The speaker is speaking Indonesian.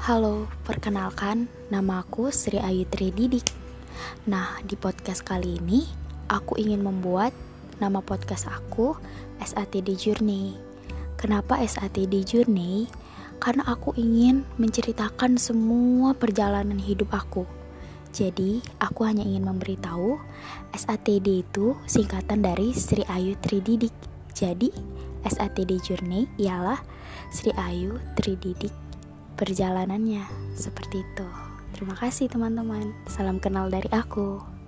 Halo, perkenalkan nama aku Sri Ayu Trididik. Nah, di podcast kali ini aku ingin membuat nama podcast aku SATD Journey. Kenapa SATD Journey? Karena aku ingin menceritakan semua perjalanan hidup aku. Jadi, aku hanya ingin memberitahu SATD itu singkatan dari Sri Ayu Trididik. Jadi, SATD Journey ialah Sri Ayu Trididik perjalanannya seperti itu. Terima kasih teman-teman. Salam kenal dari aku.